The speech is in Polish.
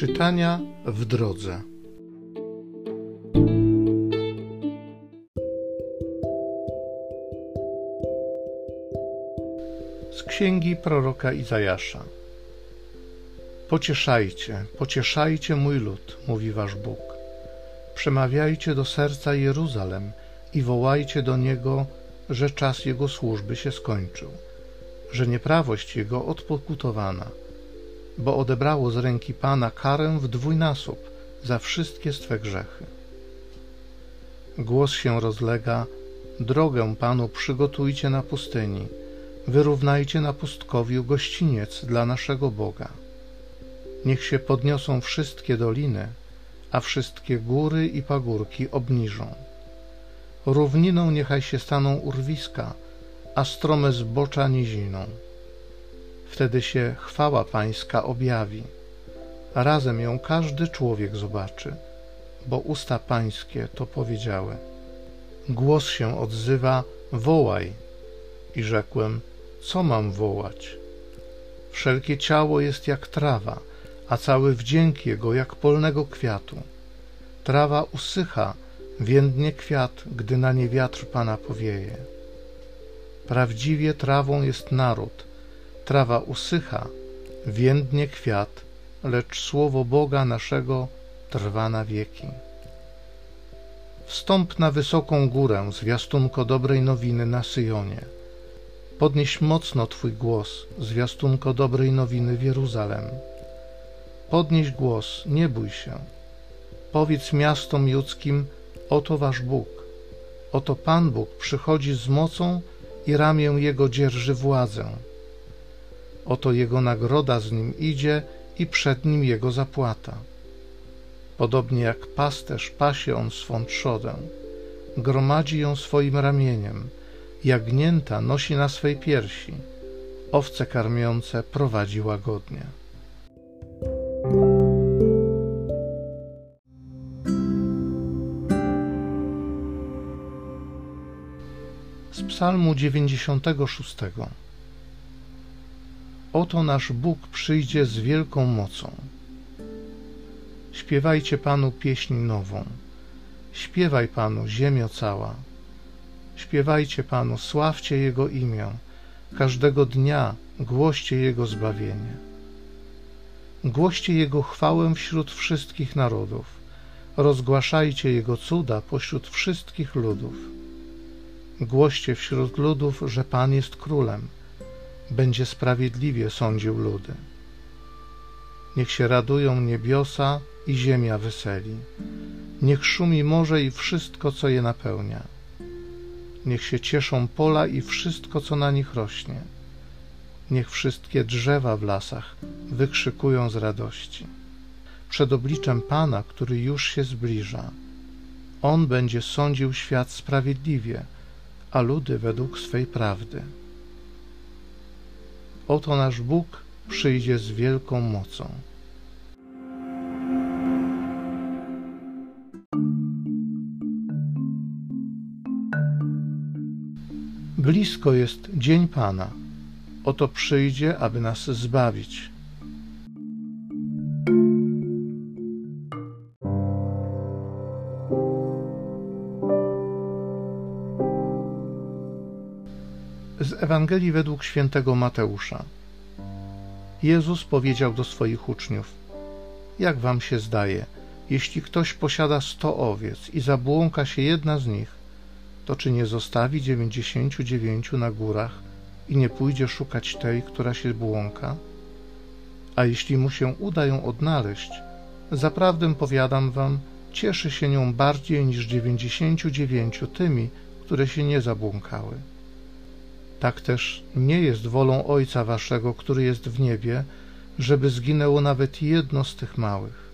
Czytania w drodze. Z księgi proroka Izajasza. Pocieszajcie, pocieszajcie mój lud, mówi wasz Bóg. Przemawiajcie do serca Jeruzalem i wołajcie do niego, że czas jego służby się skończył, że nieprawość jego odpokutowana bo odebrało z ręki Pana karę w dwójnasób za wszystkie swe grzechy. Głos się rozlega, drogę Panu przygotujcie na pustyni, wyrównajcie na pustkowiu gościniec dla naszego Boga. Niech się podniosą wszystkie doliny, a wszystkie góry i pagórki obniżą. Równiną niechaj się staną urwiska, a strome zbocza niziną Wtedy się chwała Pańska objawi. Razem ją każdy człowiek zobaczy, bo usta Pańskie to powiedziały. Głos się odzywa: Wołaj. I rzekłem: Co mam wołać? Wszelkie ciało jest jak trawa, a cały wdzięk jego jak polnego kwiatu. Trawa usycha, więdnie kwiat, gdy na nie wiatr Pana powieje. Prawdziwie trawą jest naród, trawa usycha, więdnie kwiat, lecz słowo Boga naszego trwa na wieki. Wstąp na wysoką górę, zwiastunko dobrej nowiny na Syjonie. Podnieś mocno Twój głos, zwiastunko dobrej nowiny w Jeruzalem. Podnieś głos, nie bój się. Powiedz miastom judzkim, oto Wasz Bóg. Oto Pan Bóg przychodzi z mocą i ramię Jego dzierży władzę Oto jego nagroda z nim idzie i przed nim jego zapłata. Podobnie jak pasterz pasie on swą trzodę, gromadzi ją swoim ramieniem, jagnięta nosi na swej piersi, owce karmiące prowadzi łagodnie. Z Psalmu 96. Oto nasz Bóg przyjdzie z wielką mocą. Śpiewajcie Panu pieśń nową. Śpiewaj Panu, ziemio cała. Śpiewajcie Panu, sławcie Jego imię. Każdego dnia głoście Jego zbawienie. Głoście Jego chwałę wśród wszystkich narodów. Rozgłaszajcie Jego cuda pośród wszystkich ludów. Głoście wśród ludów, że Pan jest królem będzie sprawiedliwie sądził ludy. Niech się radują niebiosa i ziemia weseli. Niech szumi morze i wszystko, co je napełnia. Niech się cieszą pola i wszystko, co na nich rośnie. Niech wszystkie drzewa w lasach wykrzykują z radości. Przed obliczem Pana, który już się zbliża. On będzie sądził świat sprawiedliwie, a ludy według swej prawdy. Oto nasz Bóg przyjdzie z wielką mocą. Blisko jest dzień Pana. Oto przyjdzie, aby nas zbawić. Z Ewangelii według świętego Mateusza. Jezus powiedział do swoich uczniów: Jak wam się zdaje, jeśli ktoś posiada sto owiec i zabłąka się jedna z nich, to czy nie zostawi dziewięćdziesięciu dziewięciu na górach i nie pójdzie szukać tej, która się błąka? A jeśli mu się uda ją odnaleźć, zaprawdę powiadam wam, cieszy się nią bardziej niż dziewięćdziesięciu dziewięciu tymi, które się nie zabłąkały. Tak też nie jest wolą Ojca Waszego, który jest w niebie, żeby zginęło nawet jedno z tych małych.